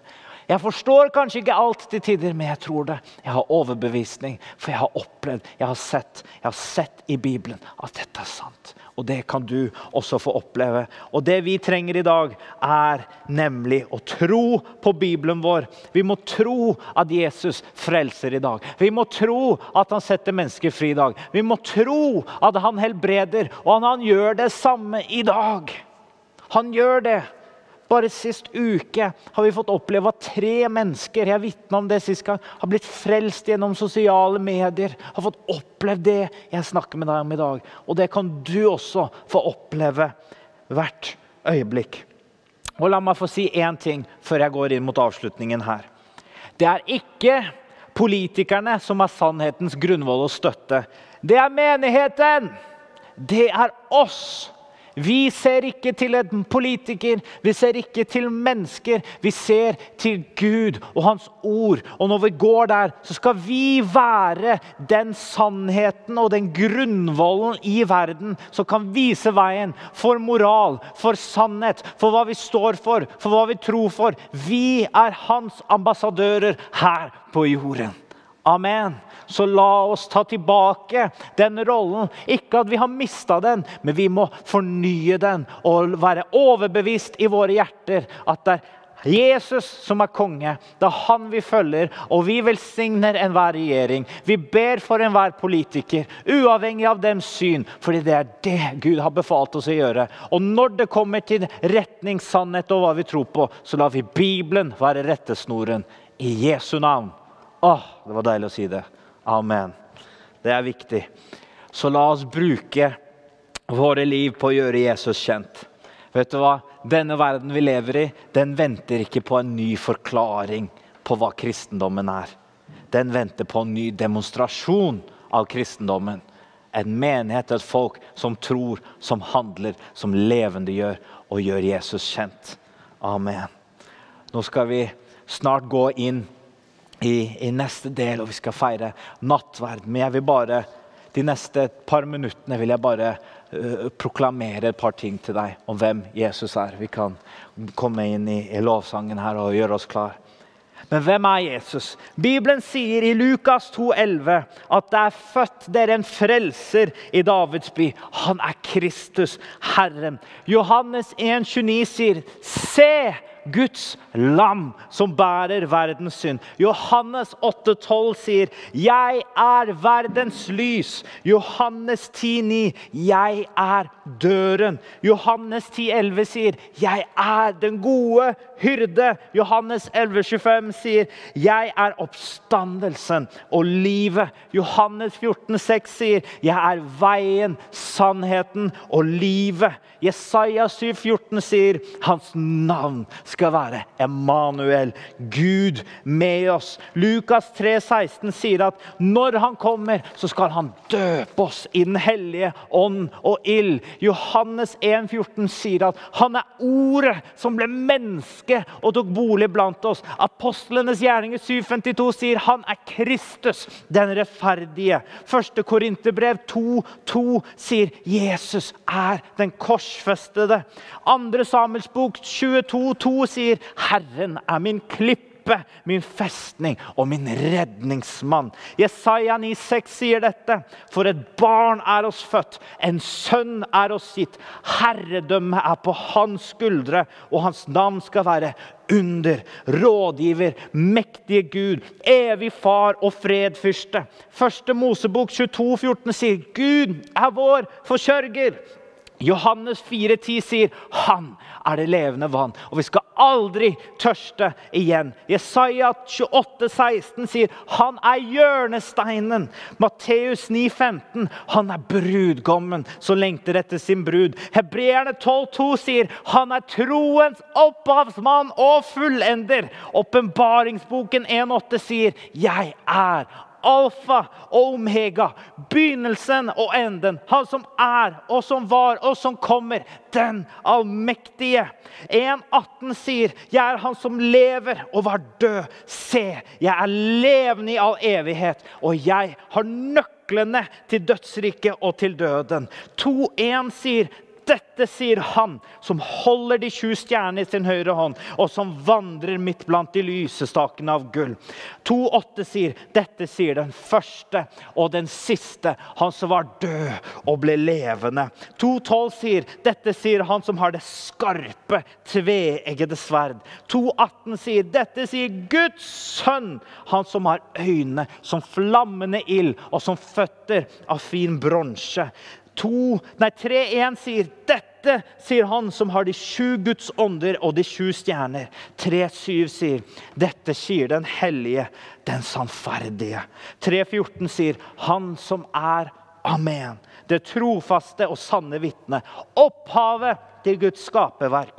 Jeg forstår kanskje ikke alt til tider, men jeg tror det. Jeg har overbevisning, for jeg har opplevd, jeg har sett, jeg har sett i Bibelen at dette er sant. Og det kan du også få oppleve. Og det vi trenger i dag, er nemlig å tro på Bibelen vår. Vi må tro at Jesus frelser i dag. Vi må tro at han setter mennesker fri i dag. Vi må tro at han helbreder, og at han gjør det samme i dag. Han gjør det. Bare sist uke har vi fått oppleve at tre mennesker jeg om det sist gang, har blitt frelst gjennom sosiale medier. Har fått oppleve det jeg snakker med deg om i dag. Og det kan du også få oppleve hvert øyeblikk. Og La meg få si én ting før jeg går inn mot avslutningen her. Det er ikke politikerne som er sannhetens grunnvoll og støtte. Det er menigheten! Det er oss! Vi ser ikke til en politiker, vi ser ikke til mennesker. Vi ser til Gud og Hans ord. Og når vi går der, så skal vi være den sannheten og den grunnvollen i verden som kan vise veien for moral, for sannhet, for hva vi står for, for hva vi tror for. Vi er hans ambassadører her på jorden. Amen. Så la oss ta tilbake den rollen. Ikke at vi har mista den, men vi må fornye den og være overbevist i våre hjerter at det er Jesus som er konge. Det er han vi følger, og vi velsigner enhver regjering. Vi ber for enhver politiker, uavhengig av dems syn, fordi det er det Gud har befalt oss å gjøre. Og når det kommer til retning, sannhet og hva vi tror på, så lar vi Bibelen være rettesnoren. I Jesu navn. Åh, det var deilig å si det. Amen. Det er viktig. Så la oss bruke våre liv på å gjøre Jesus kjent. Vet du hva? Denne verden vi lever i, den venter ikke på en ny forklaring på hva kristendommen er. Den venter på en ny demonstrasjon av kristendommen. En menighet, et folk som tror, som handler, som levendegjør og gjør Jesus kjent. Amen. Nå skal vi snart gå inn i, i, neste del, og vi skal feire nattverd. Men jeg vil bare, de neste par minuttene vil jeg bare uh, proklamere et par ting til deg om hvem Jesus er. Vi kan komme inn i, i lovsangen her og gjøre oss klar. Men hvem er Jesus? Bibelen sier i Lukas 2,11 at det er født dere en frelser i Davids by. Han er Kristus, Herren. Johannes 1,29 sier, se Guds lam som bærer verdens synd. Johannes 8,12 sier, 'Jeg er verdens lys'. Johannes 10,9, 'Jeg er døren'. Johannes 10,11 sier, 'Jeg er den gode hyrde'. Johannes 11,25 sier, 'Jeg er oppstandelsen og livet'. Johannes 14,6 sier, 'Jeg er veien, sannheten og livet'. Jesaja 7,14 sier, 'Hans navn skal være Emanuel, Gud med oss. Lukas 3, 16 sier at når han kommer, så skal han døpe oss i Den hellige ånd og ild. Johannes 1, 14 sier at han er ordet som ble menneske og tok bolig blant oss. Apostlenes gjerninger 7, 52 sier han er Kristus, den rettferdige. Første Korinterbrev 2, 2 sier Jesus er den korsfestede. Andre Samuels bok 22, 2 sier 'Herren er min klippe, min festning og min redningsmann. Jesaja 9,6 sier dette. For et barn er oss født, en sønn er oss gitt. Herredømmet er på hans skuldre, og hans navn skal være under, rådgiver, mektige Gud, evig far og fredfyrste. Første Mosebok 22, 14 sier Gud er vår forsørger. Johannes 4,10 sier 'Han er det levende vann', og vi skal aldri tørste igjen. Jesaja 28, 16 sier 'Han er hjørnesteinen'. Matteus 9,15 'Han er brudgommen som lengter etter sin brud'. Hebreerne 12,2 sier 'Han er troens opphavsmann og fullender'. Åpenbaringsboken 1,8 sier 'Jeg er alfa og omega, begynnelsen og enden. Han som er, og som var, og som kommer. Den allmektige. 1,18 sier, 'Jeg er han som lever og var død. Se, jeg er levende i all evighet, og jeg har nøklene til dødsriket og til døden.' 2,1 sier, dette sier han som holder de sju stjernene i sin høyre hånd, og som vandrer midt blant de lysestakene av gull. 2,8 sier dette sier den første og den siste, han som var død og ble levende. 2,12 sier dette sier han som har det skarpe, tveeggede sverd. 2,18 sier dette sier Guds sønn, han som har øyne som flammende ild og som føtter av fin bronse. 3.1 sier dette sier han som har de sju Guds ånder og de sju stjerner. 3.7 sier dette sier den hellige, den sannferdige. 3.14 sier han som er Amen. Det trofaste og sanne vitne. Opphavet til Guds skaperverk.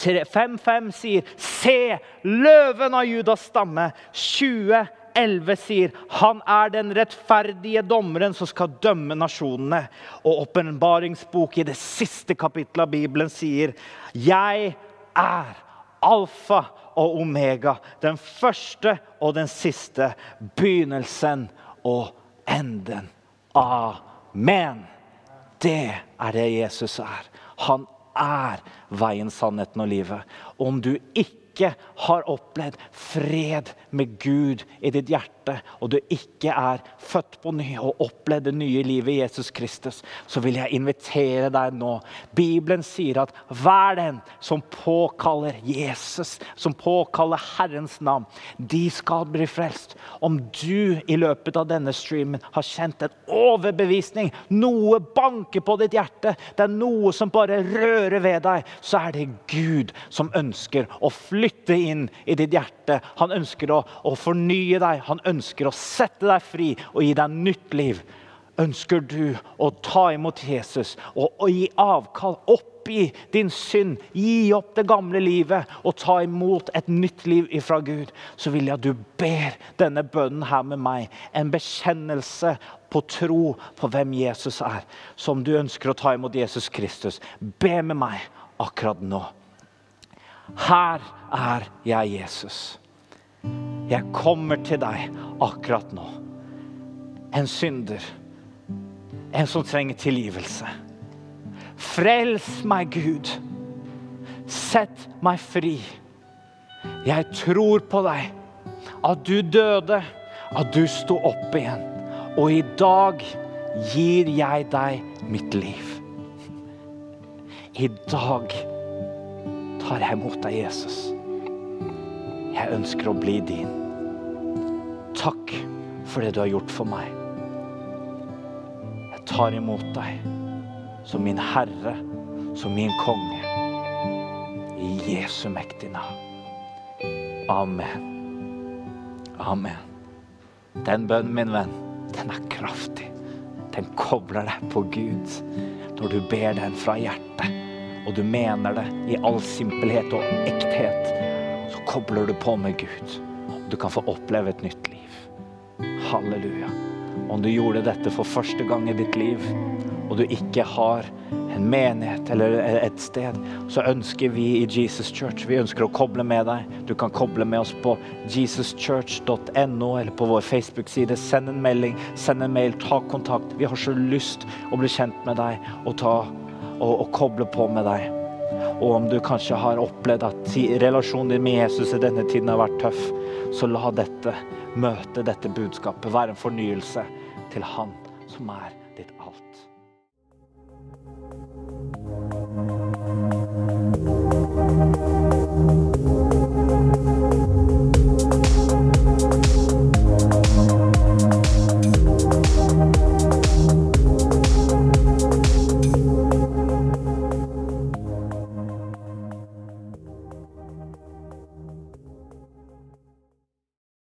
5.5 sier se, løven av Judas stamme. 20 11 sier han er den rettferdige dommeren som skal dømme nasjonene. Og åpenbaringsbok i det siste kapittelet av Bibelen sier jeg er alfa og omega, den første og den siste, begynnelsen og enden. Amen. Det er det Jesus er. Han er veien, sannheten og livet. Om du ikke ikke har opplevd fred med Gud i ditt hjerte, og du ikke er født på ny og opplevd det nye livet i Jesus Kristus, så vil jeg invitere deg nå. Bibelen sier at hver den som påkaller Jesus, som påkaller Herrens navn, de skal bli frelst. Om du i løpet av denne streamen har kjent en overbevisning, noe banker på ditt hjerte, det er noe som bare rører ved deg, så er det Gud som ønsker å flytte inn i ditt hjerte. Han ønsker å, å fornye deg. Han ønsker å sette deg fri og gi deg nytt liv, ønsker du å ta imot Jesus og, og gi avkall, oppgi din synd, gi opp det gamle livet og ta imot et nytt liv ifra Gud, så vil jeg at du ber denne bønnen her med meg. En bekjennelse på tro på hvem Jesus er. Som du ønsker å ta imot Jesus Kristus. Be med meg akkurat nå. Her er jeg, Jesus. Jeg kommer til deg akkurat nå. En synder. En som trenger tilgivelse. Frels meg, Gud. Sett meg fri. Jeg tror på deg. At du døde, at du sto opp igjen. Og i dag gir jeg deg mitt liv. I dag tar jeg imot deg, Jesus. Jeg ønsker å bli din. Takk for det du har gjort for meg. Jeg tar imot deg som min Herre, som min konge. I Jesu mektige navn. Amen. Amen. Den bønnen, min venn, den er kraftig. Den kobler deg på Gud når du ber den fra hjertet, og du mener det i all simpelhet og ekthet så kobler du på med Gud. Du kan få oppleve et nytt liv. Halleluja. Om du gjorde dette for første gang i ditt liv, og du ikke har en menighet eller et sted, så ønsker vi i Jesus Church vi ønsker å koble med deg. Du kan koble med oss på jesuschurch.no eller på vår Facebook-side. Send en melding, send en mail, ta kontakt. Vi har så lyst å bli kjent med deg og, ta, og, og koble på med deg. Og om du kanskje har opplevd at relasjonen din med Jesus i denne tiden har vært tøff, så la dette møte, dette budskapet, være en fornyelse til Han som er